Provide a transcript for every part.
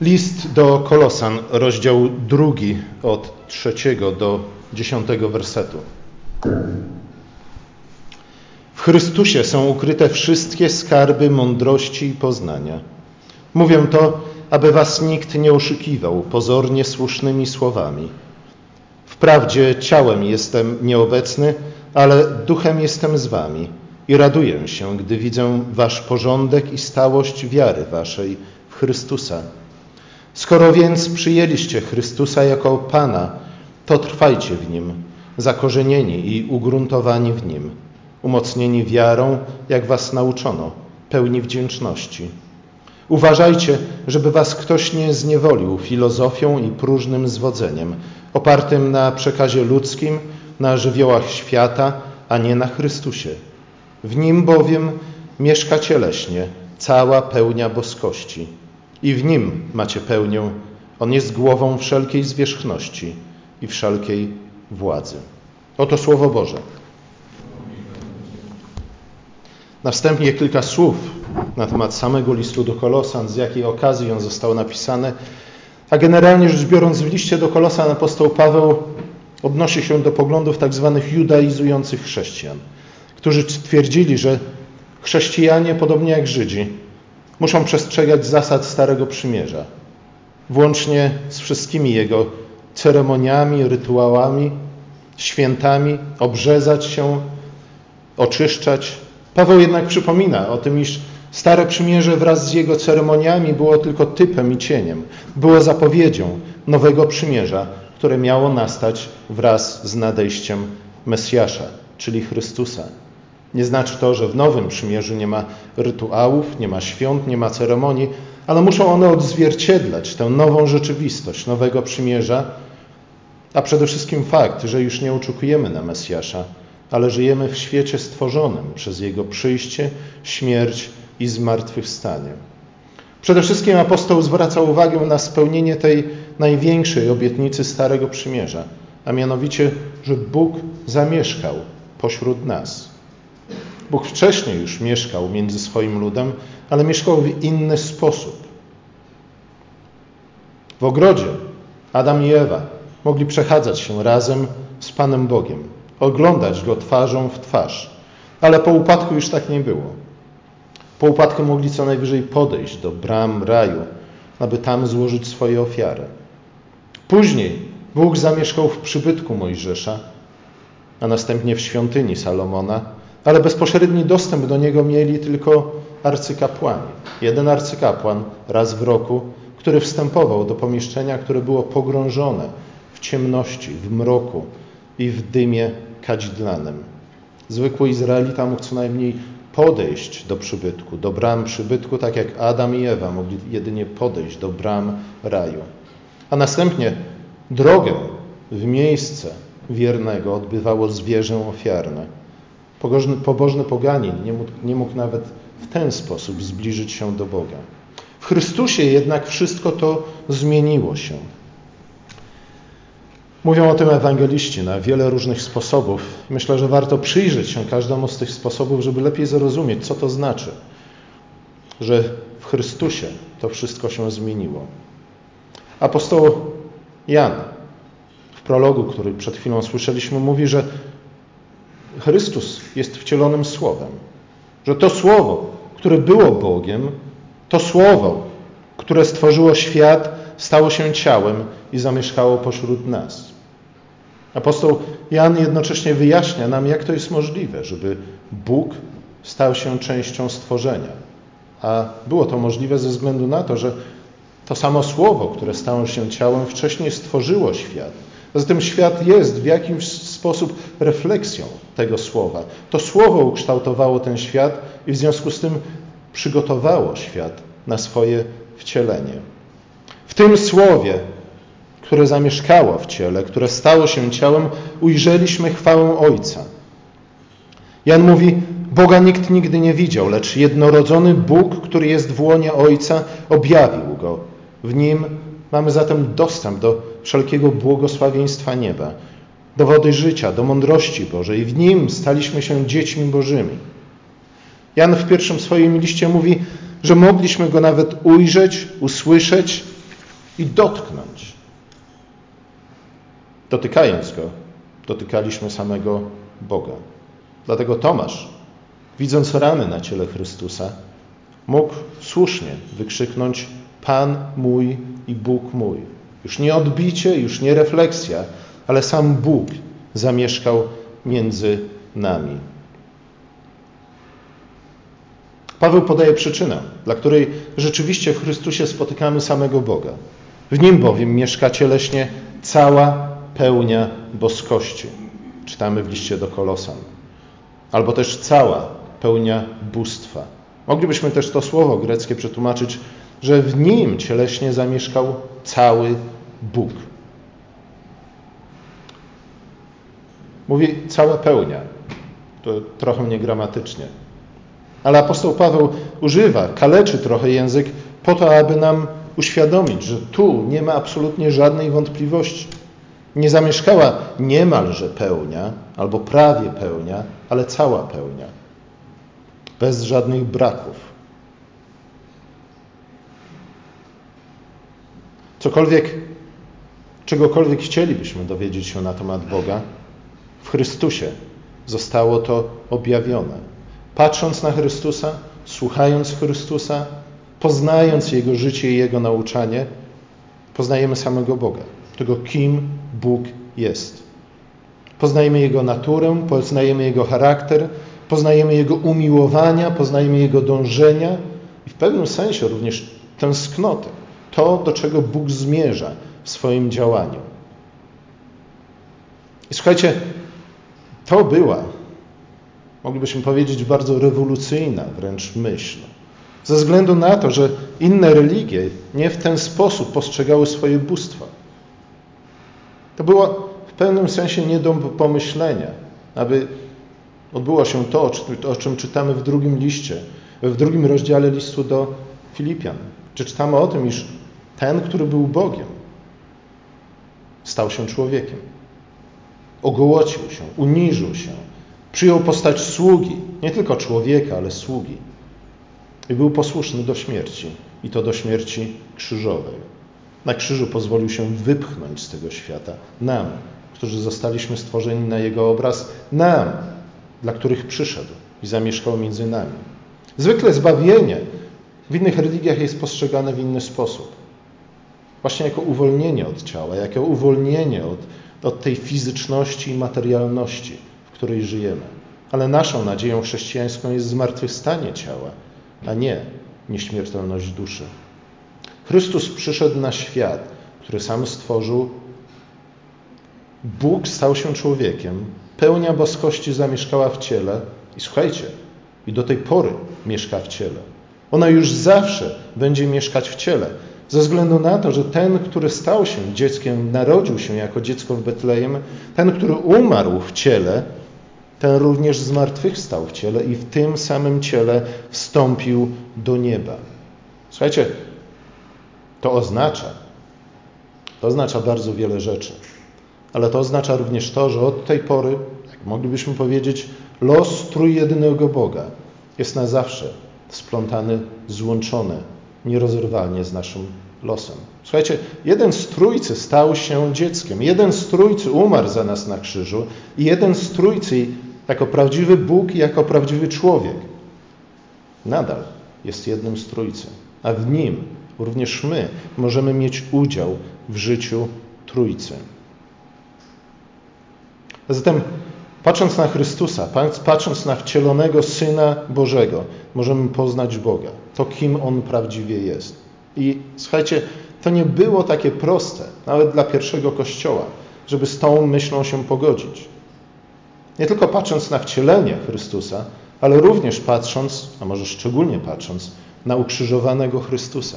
List do Kolosan, rozdział drugi, od trzeciego do dziesiątego wersetu. W Chrystusie są ukryte wszystkie skarby mądrości i poznania. Mówię to, aby was nikt nie oszukiwał pozornie słusznymi słowami. Wprawdzie ciałem jestem nieobecny, ale duchem jestem z wami i raduję się, gdy widzę wasz porządek i stałość wiary waszej w Chrystusa. Skoro więc przyjęliście Chrystusa jako Pana, to trwajcie w Nim, zakorzenieni i ugruntowani w Nim, umocnieni wiarą, jak was nauczono, pełni wdzięczności. Uważajcie, żeby was ktoś nie zniewolił filozofią i próżnym zwodzeniem, opartym na przekazie ludzkim, na żywiołach świata, a nie na Chrystusie. W Nim bowiem mieszka cieleśnie cała pełnia boskości i w Nim macie pełnię. On jest głową wszelkiej zwierzchności i wszelkiej władzy. Oto Słowo Boże. Następnie kilka słów na temat samego listu do Kolosan, z jakiej okazji on został napisany. A generalnie rzecz biorąc, w liście do Kolosan apostoł Paweł odnosi się do poglądów tak zwanych judaizujących chrześcijan, którzy twierdzili, że chrześcijanie, podobnie jak Żydzi, muszą przestrzegać zasad Starego Przymierza, włącznie z wszystkimi jego ceremoniami, rytuałami, świętami, obrzezać się, oczyszczać. Paweł jednak przypomina o tym, iż Stare Przymierze wraz z jego ceremoniami było tylko typem i cieniem, było zapowiedzią nowego przymierza, które miało nastać wraz z nadejściem Mesjasza, czyli Chrystusa. Nie znaczy to, że w Nowym Przymierzu nie ma rytuałów, nie ma świąt, nie ma ceremonii, ale muszą one odzwierciedlać tę nową rzeczywistość Nowego Przymierza, a przede wszystkim fakt, że już nie oczekujemy na Mesjasza, ale żyjemy w świecie stworzonym przez Jego przyjście, śmierć i zmartwychwstanie. Przede wszystkim apostoł zwraca uwagę na spełnienie tej największej obietnicy Starego Przymierza, a mianowicie, że Bóg zamieszkał pośród nas. Bóg wcześniej już mieszkał między swoim ludem, ale mieszkał w inny sposób. W ogrodzie Adam i Ewa mogli przechadzać się razem z Panem Bogiem, oglądać Go twarzą w twarz, ale po upadku już tak nie było. Po upadku mogli co najwyżej podejść do bram raju, aby tam złożyć swoje ofiary. Później Bóg zamieszkał w przybytku Mojżesza, a następnie w świątyni Salomona, ale bezpośredni dostęp do niego mieli tylko arcykapłani. Jeden arcykapłan raz w roku, który wstępował do pomieszczenia, które było pogrążone w ciemności, w mroku i w dymie kadzidlanym. Zwykły Izraelita mógł co najmniej podejść do przybytku, do bram przybytku, tak jak Adam i Ewa mogli jedynie podejść do bram raju. A następnie drogę w miejsce wiernego odbywało zwierzę ofiarne. Pobożny, pobożny poganin nie mógł, nie mógł nawet w ten sposób zbliżyć się do Boga. W Chrystusie jednak wszystko to zmieniło się. Mówią o tym ewangeliści na wiele różnych sposobów. Myślę, że warto przyjrzeć się każdemu z tych sposobów, żeby lepiej zrozumieć, co to znaczy, że w Chrystusie to wszystko się zmieniło. Apostoł Jan w prologu, który przed chwilą słyszeliśmy, mówi, że Chrystus jest wcielonym Słowem, że to Słowo, które było Bogiem, to Słowo, które stworzyło świat, stało się ciałem i zamieszkało pośród nas. Apostoł Jan jednocześnie wyjaśnia nam, jak to jest możliwe, żeby Bóg stał się częścią stworzenia. A było to możliwe ze względu na to, że to samo słowo, które stało się ciałem, wcześniej stworzyło świat. Zatem świat jest w jakimś sposób refleksją tego słowa. To słowo ukształtowało ten świat i w związku z tym przygotowało świat na swoje wcielenie. W tym słowie, które zamieszkało w ciele, które stało się ciałem, ujrzeliśmy chwałę Ojca. Jan mówi: Boga nikt nigdy nie widział, lecz jednorodzony Bóg, który jest w łonie Ojca, objawił go. W nim mamy zatem dostęp do wszelkiego błogosławieństwa nieba, do wody życia, do mądrości Bożej. W nim staliśmy się dziećmi Bożymi. Jan w pierwszym swoim liście mówi, że mogliśmy go nawet ujrzeć, usłyszeć i dotknąć. Dotykając go, dotykaliśmy samego Boga. Dlatego Tomasz, widząc rany na ciele Chrystusa, mógł słusznie wykrzyknąć: Pan mój i Bóg mój. Już nie odbicie, już nie refleksja, ale sam Bóg zamieszkał między nami. Paweł podaje przyczynę, dla której rzeczywiście w Chrystusie spotykamy samego Boga. W nim bowiem mieszka cieleśnie cała pełnia boskości. Czytamy w liście do Kolosan. Albo też cała pełnia bóstwa. Moglibyśmy też to słowo greckie przetłumaczyć, że w nim cieleśnie zamieszkał cały Bóg. Mówi cała pełnia. To trochę niegramatycznie. Ale apostoł Paweł używa, kaleczy trochę język po to, aby nam uświadomić, że tu nie ma absolutnie żadnej wątpliwości. Nie zamieszkała niemalże pełnia albo prawie pełnia, ale cała pełnia. Bez żadnych braków. Cokolwiek, czegokolwiek chcielibyśmy dowiedzieć się na temat Boga, w Chrystusie zostało to objawione. Patrząc na Chrystusa, słuchając Chrystusa, poznając Jego życie i Jego nauczanie, poznajemy samego Boga, tego kim Bóg jest. Poznajemy Jego naturę, poznajemy Jego charakter, poznajemy Jego umiłowania, poznajemy Jego dążenia i w pewnym sensie również tęsknotę. To, do czego Bóg zmierza w swoim działaniu. I słuchajcie, to była, moglibyśmy powiedzieć, bardzo rewolucyjna wręcz myśl. Ze względu na to, że inne religie nie w ten sposób postrzegały swoje bóstwa. To było w pewnym sensie nie do pomyślenia, aby odbyło się to, o czym czytamy w drugim liście, w drugim rozdziale listu do Filipian. Czy czytamy o tym, iż ten, który był Bogiem, stał się człowiekiem. Ogołocił się, uniżył się, przyjął postać sługi, nie tylko człowieka, ale sługi. I był posłuszny do śmierci, i to do śmierci krzyżowej. Na krzyżu pozwolił się wypchnąć z tego świata nam, którzy zostaliśmy stworzeni na Jego obraz, nam, dla których przyszedł i zamieszkał między nami. Zwykle zbawienie w innych religiach jest postrzegane w inny sposób. Właśnie jako uwolnienie od ciała, jako uwolnienie od, od tej fizyczności i materialności, w której żyjemy. Ale naszą nadzieją chrześcijańską jest zmartwychwstanie ciała, a nie nieśmiertelność duszy. Chrystus przyszedł na świat, który sam stworzył. Bóg stał się człowiekiem, pełnia boskości zamieszkała w ciele i słuchajcie, i do tej pory mieszka w ciele. Ona już zawsze będzie mieszkać w ciele, ze względu na to, że ten, który stał się dzieckiem, narodził się jako dziecko w Betlejem, ten, który umarł w ciele, ten również zmartwychwstał w ciele i w tym samym ciele wstąpił do nieba. Słuchajcie, to oznacza, to oznacza bardzo wiele rzeczy, ale to oznacza również to, że od tej pory, jak moglibyśmy powiedzieć, los trójjedynego Boga jest na zawsze splątany, złączony nierozerwalnie z naszym losem. Słuchajcie, jeden z trójcy stał się dzieckiem, jeden z trójcy umarł za nas na krzyżu i jeden z trójcy jako prawdziwy Bóg i jako prawdziwy człowiek nadal jest jednym z trójcy, a w nim również my możemy mieć udział w życiu trójcy. Zatem patrząc na Chrystusa, patrząc na wcielonego Syna Bożego, możemy poznać Boga, to kim On prawdziwie jest. I słuchajcie, to nie było takie proste, nawet dla pierwszego Kościoła, żeby z tą myślą się pogodzić. Nie tylko patrząc na wcielenie Chrystusa, ale również patrząc, a może szczególnie patrząc, na ukrzyżowanego Chrystusa,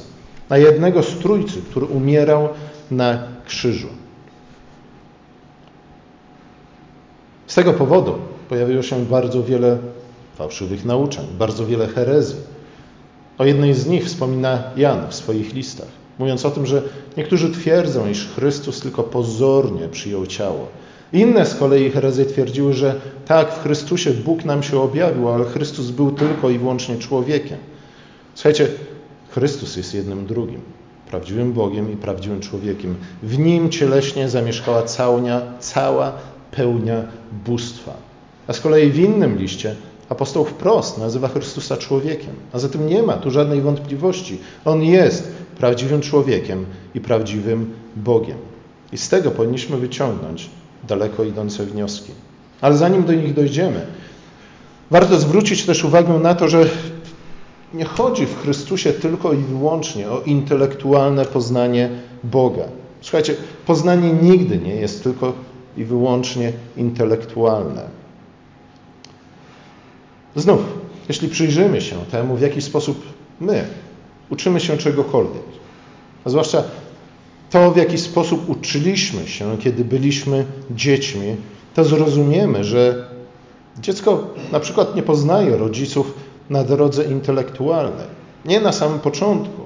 na jednego z trójcy, który umierał na krzyżu. Z tego powodu pojawiło się bardzo wiele fałszywych nauczeń, bardzo wiele herezji. O jednej z nich wspomina Jan w swoich listach, mówiąc o tym, że niektórzy twierdzą, iż Chrystus tylko pozornie przyjął ciało. Inne z kolei herezje twierdziły, że tak, w Chrystusie Bóg nam się objawił, ale Chrystus był tylko i wyłącznie człowiekiem. Słuchajcie, Chrystus jest jednym drugim. prawdziwym Bogiem i prawdziwym człowiekiem. W nim cieleśnie zamieszkała całnia, cała pełnia bóstwa. A z kolei w innym liście apostoł wprost nazywa Chrystusa człowiekiem. A zatem nie ma tu żadnej wątpliwości. On jest prawdziwym człowiekiem i prawdziwym Bogiem. I z tego powinniśmy wyciągnąć daleko idące wnioski. Ale zanim do nich dojdziemy, warto zwrócić też uwagę na to, że nie chodzi w Chrystusie tylko i wyłącznie o intelektualne poznanie Boga. Słuchajcie, poznanie nigdy nie jest tylko i wyłącznie intelektualne. Znów, jeśli przyjrzymy się temu, w jaki sposób my uczymy się czegokolwiek, a zwłaszcza to, w jaki sposób uczyliśmy się, kiedy byliśmy dziećmi, to zrozumiemy, że dziecko na przykład nie poznaje rodziców na drodze intelektualnej. Nie na samym początku.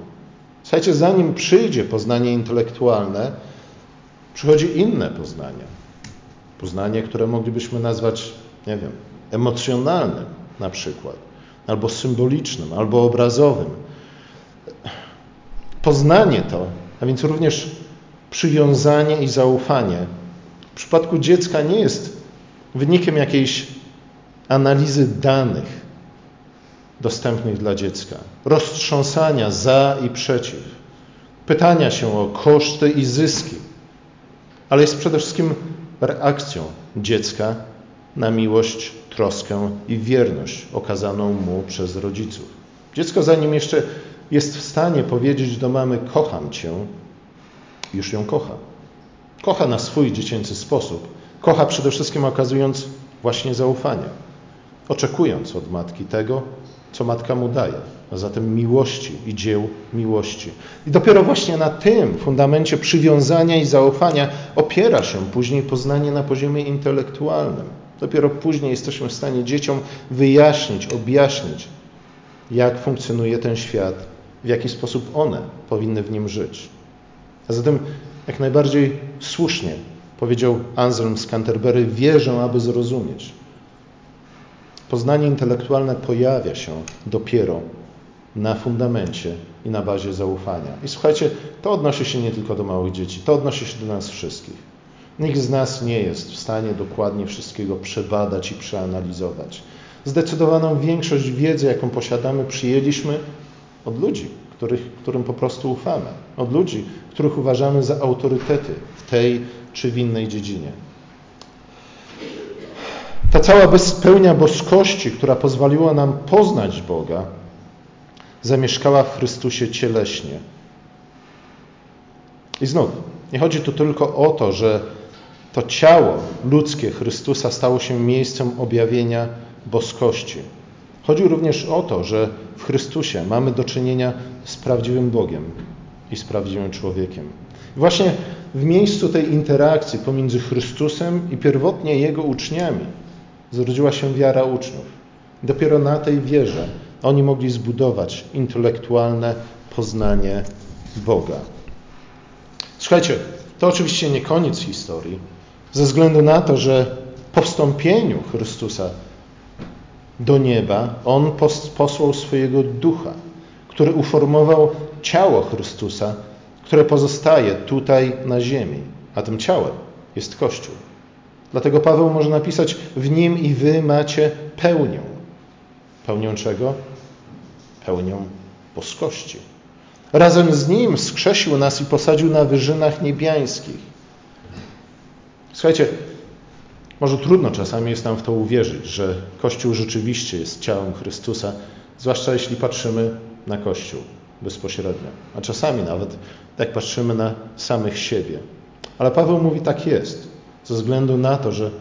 Słuchajcie, zanim przyjdzie poznanie intelektualne, przychodzi inne poznanie. Poznanie, które moglibyśmy nazwać, nie wiem, emocjonalnym na przykład, albo symbolicznym, albo obrazowym. Poznanie to, a więc również przywiązanie i zaufanie, w przypadku dziecka nie jest wynikiem jakiejś analizy danych dostępnych dla dziecka, roztrząsania za i przeciw, pytania się o koszty i zyski, ale jest przede wszystkim reakcją dziecka na miłość, troskę i wierność okazaną mu przez rodziców. Dziecko, zanim jeszcze jest w stanie powiedzieć do mamy: Kocham cię, już ją kocha. Kocha na swój dziecięcy sposób. Kocha przede wszystkim okazując właśnie zaufanie, oczekując od matki tego, co matka mu daje, a zatem miłości i dzieł miłości. I dopiero właśnie na tym fundamencie przywiązania i zaufania opiera się później poznanie na poziomie intelektualnym. Dopiero później jesteśmy w stanie dzieciom wyjaśnić, objaśnić, jak funkcjonuje ten świat, w jaki sposób one powinny w nim żyć. A zatem jak najbardziej słusznie powiedział Anselm z Canterbury, wierzę, aby zrozumieć. Poznanie intelektualne pojawia się dopiero na fundamencie i na bazie zaufania. I słuchajcie, to odnosi się nie tylko do małych dzieci, to odnosi się do nas wszystkich. Nikt z nas nie jest w stanie dokładnie wszystkiego przebadać i przeanalizować. Zdecydowaną większość wiedzy, jaką posiadamy, przyjęliśmy od ludzi, których, którym po prostu ufamy, od ludzi, których uważamy za autorytety w tej czy w innej dziedzinie. Ta cała bezpełnia boskości, która pozwoliła nam poznać Boga, zamieszkała w Chrystusie cieleśnie. I znów, nie chodzi tu tylko o to, że to ciało ludzkie Chrystusa stało się miejscem objawienia boskości. Chodzi również o to, że w Chrystusie mamy do czynienia z prawdziwym Bogiem i z prawdziwym człowiekiem. Właśnie w miejscu tej interakcji pomiędzy Chrystusem i pierwotnie Jego uczniami zrodziła się wiara uczniów. Dopiero na tej wierze oni mogli zbudować intelektualne poznanie Boga. Słuchajcie, to oczywiście nie koniec historii, ze względu na to, że po wstąpieniu Chrystusa do nieba On posłał swojego ducha, który uformował ciało Chrystusa, które pozostaje tutaj na ziemi, a tym ciałem jest Kościół. Dlatego Paweł może napisać: W nim i wy macie pełnię. Pełnię czego? Pełnię boskości. Razem z nim skrzesił nas i posadził na wyżynach niebiańskich. Słuchajcie, może trudno czasami jest nam w to uwierzyć, że Kościół rzeczywiście jest ciałem Chrystusa, zwłaszcza jeśli patrzymy na Kościół bezpośrednio, a czasami nawet jak patrzymy na samych siebie. Ale Paweł mówi, tak jest, ze względu na to, że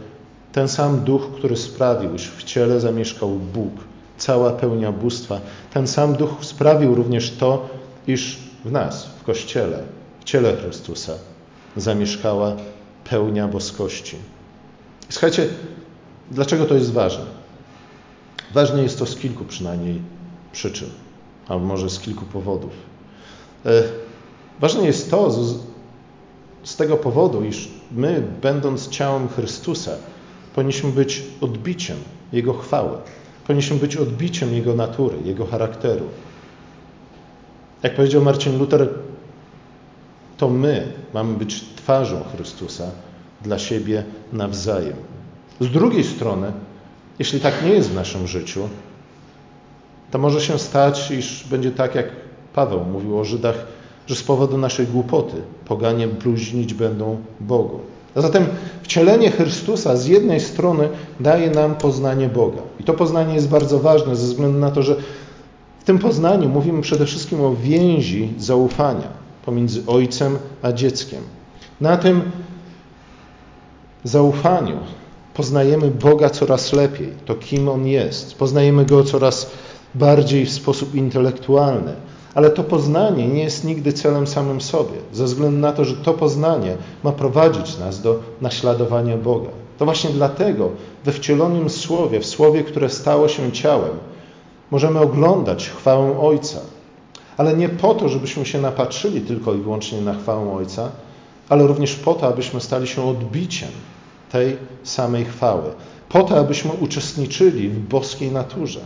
ten sam duch, który sprawił, iż w ciele zamieszkał Bóg, cała pełnia bóstwa, ten sam duch sprawił również to, iż w nas, w Kościele, w ciele Chrystusa zamieszkała pełnia boskości. Słuchajcie, dlaczego to jest ważne? Ważne jest to z kilku przynajmniej przyczyn, albo może z kilku powodów. E, ważne jest to z, tego powodu, iż my, będąc ciałem Chrystusa, powinniśmy być odbiciem Jego chwały. Powinniśmy być odbiciem Jego natury, Jego charakteru. Jak powiedział Marcin Luther, To my mamy być twarzą Chrystusa dla siebie nawzajem. Z drugiej strony, jeśli tak nie jest w naszym życiu, to może się stać, iż będzie tak, jak Paweł mówił o Żydach, że z powodu naszej głupoty poganie bluźnić będą Bogu. A zatem wcielenie Chrystusa z jednej strony daje nam poznanie Boga. I to poznanie jest bardzo ważne ze względu na to, że w tym poznaniu mówimy przede wszystkim o więzi zaufania pomiędzy ojcem a dzieckiem. Na tym zaufaniu poznajemy Boga coraz lepiej, to kim On jest. Poznajemy Go coraz bardziej w sposób intelektualny. Ale to poznanie nie jest nigdy celem samym sobie, ze względu na to, że to poznanie ma prowadzić nas do naśladowania Boga. To właśnie dlatego we wcielonym Słowie, w Słowie, które stało się ciałem, możemy oglądać chwałę Ojca. Ale nie po to, żebyśmy się napatrzyli tylko i wyłącznie na chwałę Ojca, ale również po to, abyśmy stali się odbiciem tej samej chwały. Po to, abyśmy uczestniczyli w boskiej naturze.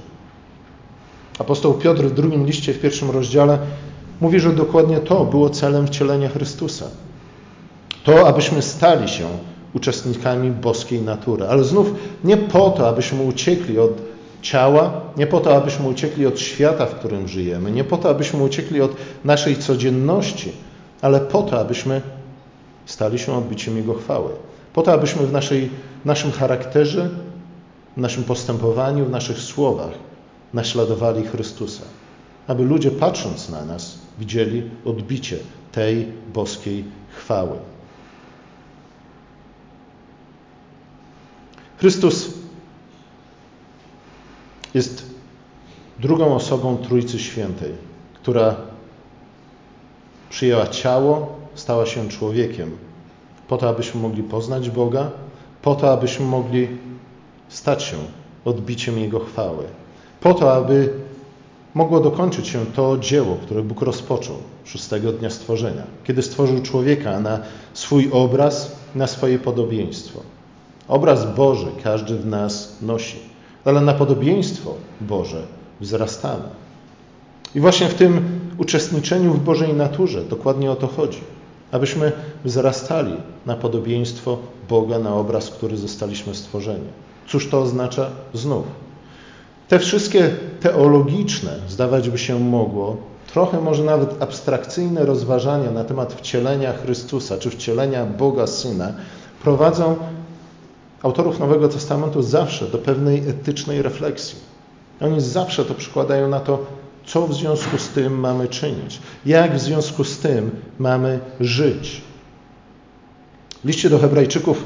Apostoł Piotr w drugim liście, w pierwszym rozdziale mówi, że dokładnie to było celem wcielenia Chrystusa. To, abyśmy stali się uczestnikami boskiej natury. Ale znów nie po to, abyśmy uciekli od ciała, nie po to, abyśmy uciekli od świata, w którym żyjemy, nie po to, abyśmy uciekli od naszej codzienności, ale po to, abyśmy stali się odbiciem Jego chwały. Po to, abyśmy w, naszej, naszym charakterze, w naszym postępowaniu, w naszych słowach naśladowali Chrystusa. Aby ludzie patrząc na nas widzieli odbicie tej boskiej chwały. Chrystus jest drugą osobą Trójcy Świętej, która przyjęła ciało, stała się człowiekiem, po to, abyśmy mogli poznać Boga, po to, abyśmy mogli stać się odbiciem Jego chwały po to, aby mogło dokończyć się to dzieło, które Bóg rozpoczął szóstego dnia stworzenia, kiedy stworzył człowieka na swój obraz, na swoje podobieństwo. Obraz Boży każdy w nas nosi, ale na podobieństwo Boże wzrastamy. I właśnie w tym uczestniczeniu w Bożej naturze dokładnie o to chodzi. Abyśmy wzrastali na podobieństwo Boga, na obraz, który zostaliśmy stworzeni. Cóż to oznacza? Znów te wszystkie teologiczne, zdawać by się mogło, trochę może nawet abstrakcyjne rozważania na temat wcielenia Chrystusa czy wcielenia Boga Syna prowadzą autorów Nowego Testamentu zawsze do pewnej etycznej refleksji. Oni zawsze to przykładają na to, co w związku z tym mamy czynić, jak w związku z tym mamy żyć. W liście do Hebrajczyków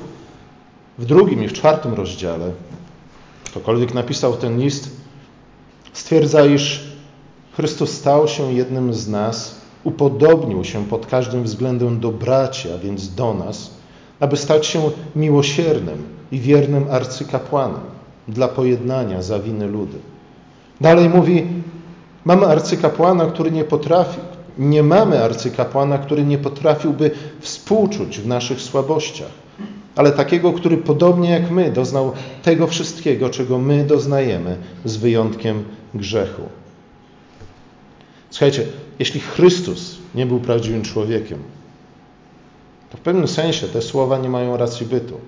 w drugim i w czwartym rozdziale ktokolwiek napisał ten list, stwierdza, iż Chrystus stał się jednym z nas, upodobnił się pod każdym względem do braci, a więc do nas, aby stać się miłosiernym i wiernym arcykapłanem dla pojednania za winy ludy. Dalej mówi, mamy arcykapłana, który nie potrafi, nie mamy arcykapłana, który nie potrafiłby współczuć w naszych słabościach ale takiego, który podobnie jak my doznał tego wszystkiego, czego my doznajemy, z wyjątkiem grzechu. Słuchajcie, jeśli Chrystus nie był prawdziwym człowiekiem, to w pewnym sensie te słowa nie mają racji bytu.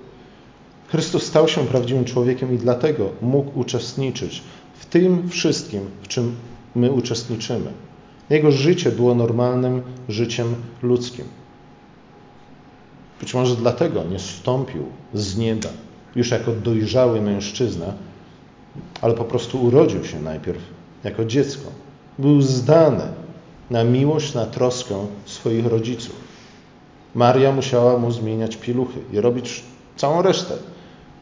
Chrystus stał się prawdziwym człowiekiem i dlatego mógł uczestniczyć w tym wszystkim, w czym my uczestniczymy. Jego życie było normalnym życiem ludzkim. Być może dlatego nie stąpił z nieba już jako dojrzały mężczyzna, ale po prostu urodził się najpierw jako dziecko. Był zdany na miłość, na troskę swoich rodziców. Maria musiała mu zmieniać piluchy i robić całą resztę,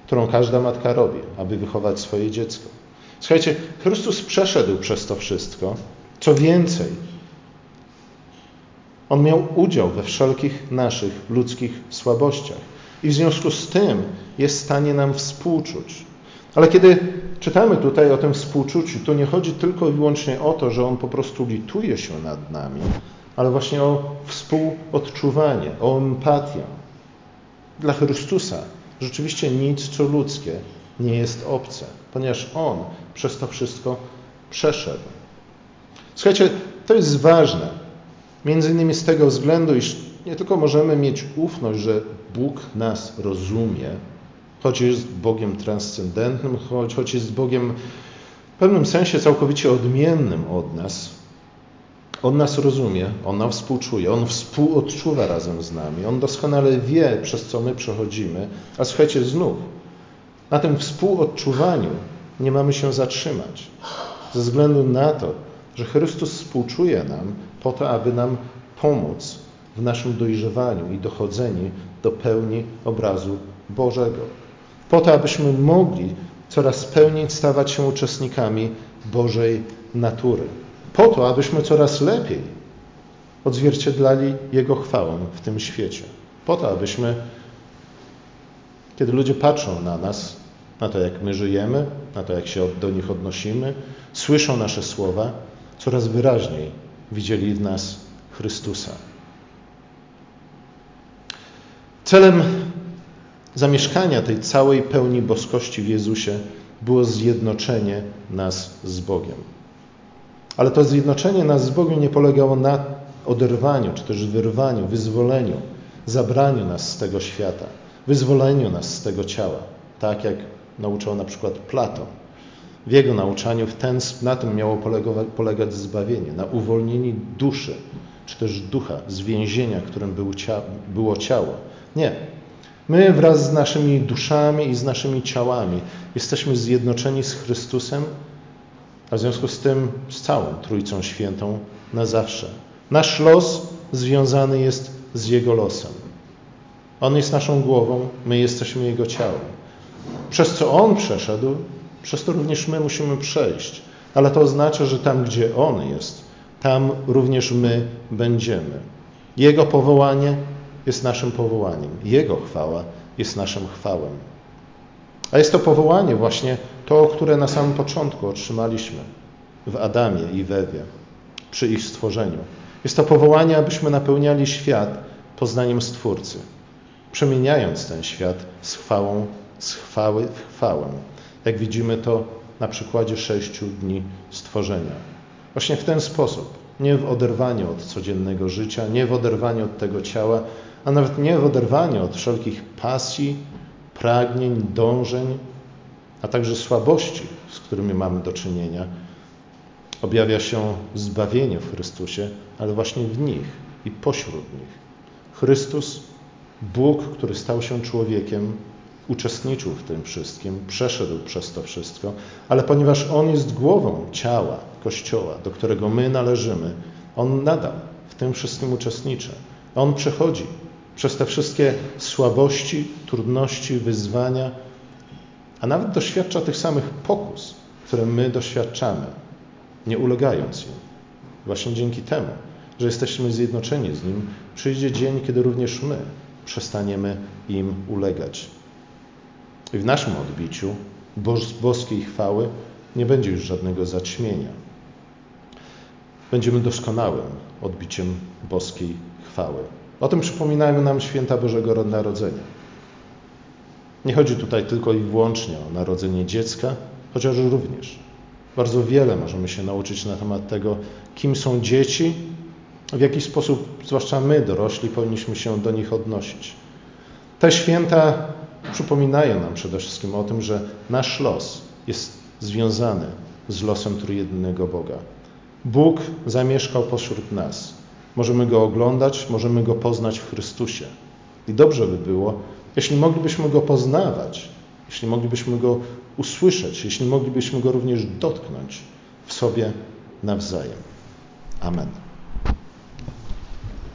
którą każda matka robi, aby wychować swoje dziecko. Słuchajcie, Chrystus przeszedł przez to wszystko. Co więcej, on miał udział we wszelkich naszych ludzkich słabościach i w związku z tym jest w stanie nam współczuć. Ale kiedy czytamy tutaj o tym współczuciu, to nie chodzi tylko i wyłącznie o to, że on po prostu lituje się nad nami, ale właśnie o współodczuwanie, o empatię. Dla Chrystusa rzeczywiście nic, co ludzkie, nie jest obce, ponieważ on przez to wszystko przeszedł. Słuchajcie, to jest ważne. Między innymi z tego względu, iż nie tylko możemy mieć ufność, że Bóg nas rozumie, choć jest Bogiem transcendentnym, choć, choć jest Bogiem w pewnym sensie całkowicie odmiennym od nas, on nas rozumie, On nam współczuje, On współodczuwa razem z nami, On doskonale wie, przez co my przechodzimy. A słuchajcie, znów, na tym współodczuwaniu nie mamy się zatrzymać, ze względu na to, że Chrystus współczuje nam po to, aby nam pomóc w naszym dojrzewaniu i dochodzeniu do pełni obrazu Bożego. Po to, abyśmy mogli coraz pełniej stawać się uczestnikami Bożej natury po to, abyśmy coraz lepiej odzwierciedlali Jego chwałę w tym świecie. Po to, abyśmy, kiedy ludzie patrzą na nas, na to, jak my żyjemy, na to, jak się do nich odnosimy, słyszą nasze słowa, coraz wyraźniej widzieli w nas Chrystusa. Celem zamieszkania tej całej pełni boskości w Jezusie było zjednoczenie nas z Bogiem. Ale to zjednoczenie nas z Bogiem nie polegało na oderwaniu, czy też wyrwaniu, wyzwoleniu, zabraniu nas z tego świata, wyzwoleniu nas z tego ciała, tak jak nauczał na przykład Platon. W jego nauczaniu w ten, na tym miało polegać zbawienie, na uwolnieniu duszy, czy też ducha z więzienia, którym było ciało. Nie. My wraz z naszymi duszami i z naszymi ciałami jesteśmy zjednoczeni z Chrystusem a w związku z tym z całą Trójcą Świętą na zawsze. Nasz los związany jest z Jego losem. On jest naszą głową, my jesteśmy Jego ciałem. Przez co On przeszedł, przez to również my musimy przejść. Ale to oznacza, że tam, gdzie On jest, tam również my będziemy. Jego powołanie jest naszym powołaniem. Jego chwała jest naszym chwałem. A jest to powołanie właśnie to, które na samym początku otrzymaliśmy w Adamie i w Ewie przy ich stworzeniu. Jest to powołanie, abyśmy napełniali świat poznaniem Stwórcy, przemieniając ten świat z chwałą, z chwały w chwałę. Jak widzimy to na przykładzie sześciu dni stworzenia. Właśnie w ten sposób, nie w oderwaniu od codziennego życia, nie w oderwaniu od tego ciała, a nawet nie w oderwaniu od wszelkich pasji, pragnień, dążeń, a także słabości, z którymi mamy do czynienia, objawia się zbawienie w Chrystusie, ale właśnie w nich i pośród nich. Chrystus, Bóg, który stał się człowiekiem, uczestniczył w tym wszystkim, przeszedł przez to wszystko, ale ponieważ On jest głową ciała, Kościoła, do którego my należymy, On nadal w tym wszystkim uczestniczy. On przechodzi przez te wszystkie słabości, trudności, wyzwania, a nawet doświadcza tych samych pokus, które my doświadczamy, nie ulegając im. Właśnie dzięki temu, że jesteśmy zjednoczeni z Nim, przyjdzie dzień, kiedy również my przestaniemy im ulegać. W naszym odbiciu boskiej chwały nie będzie już żadnego zaćmienia. Będziemy doskonałym odbiciem boskiej chwały. O tym przypominają nam święta Bożego Narodzenia. Nie chodzi tutaj tylko i wyłącznie o narodzenie dziecka, chociaż również. Bardzo wiele możemy się nauczyć na temat tego, kim są dzieci, w jaki sposób, zwłaszcza my, dorośli, powinniśmy się do nich odnosić. Te święta przypominają nam przede wszystkim o tym, że nasz los jest związany z losem trójjednego Boga. Bóg zamieszkał pośród nas. Możemy Go oglądać, możemy Go poznać w Chrystusie. I dobrze by było, jeśli moglibyśmy Go poznawać, jeśli moglibyśmy Go usłyszeć, jeśli moglibyśmy Go również dotknąć w sobie nawzajem. Amen.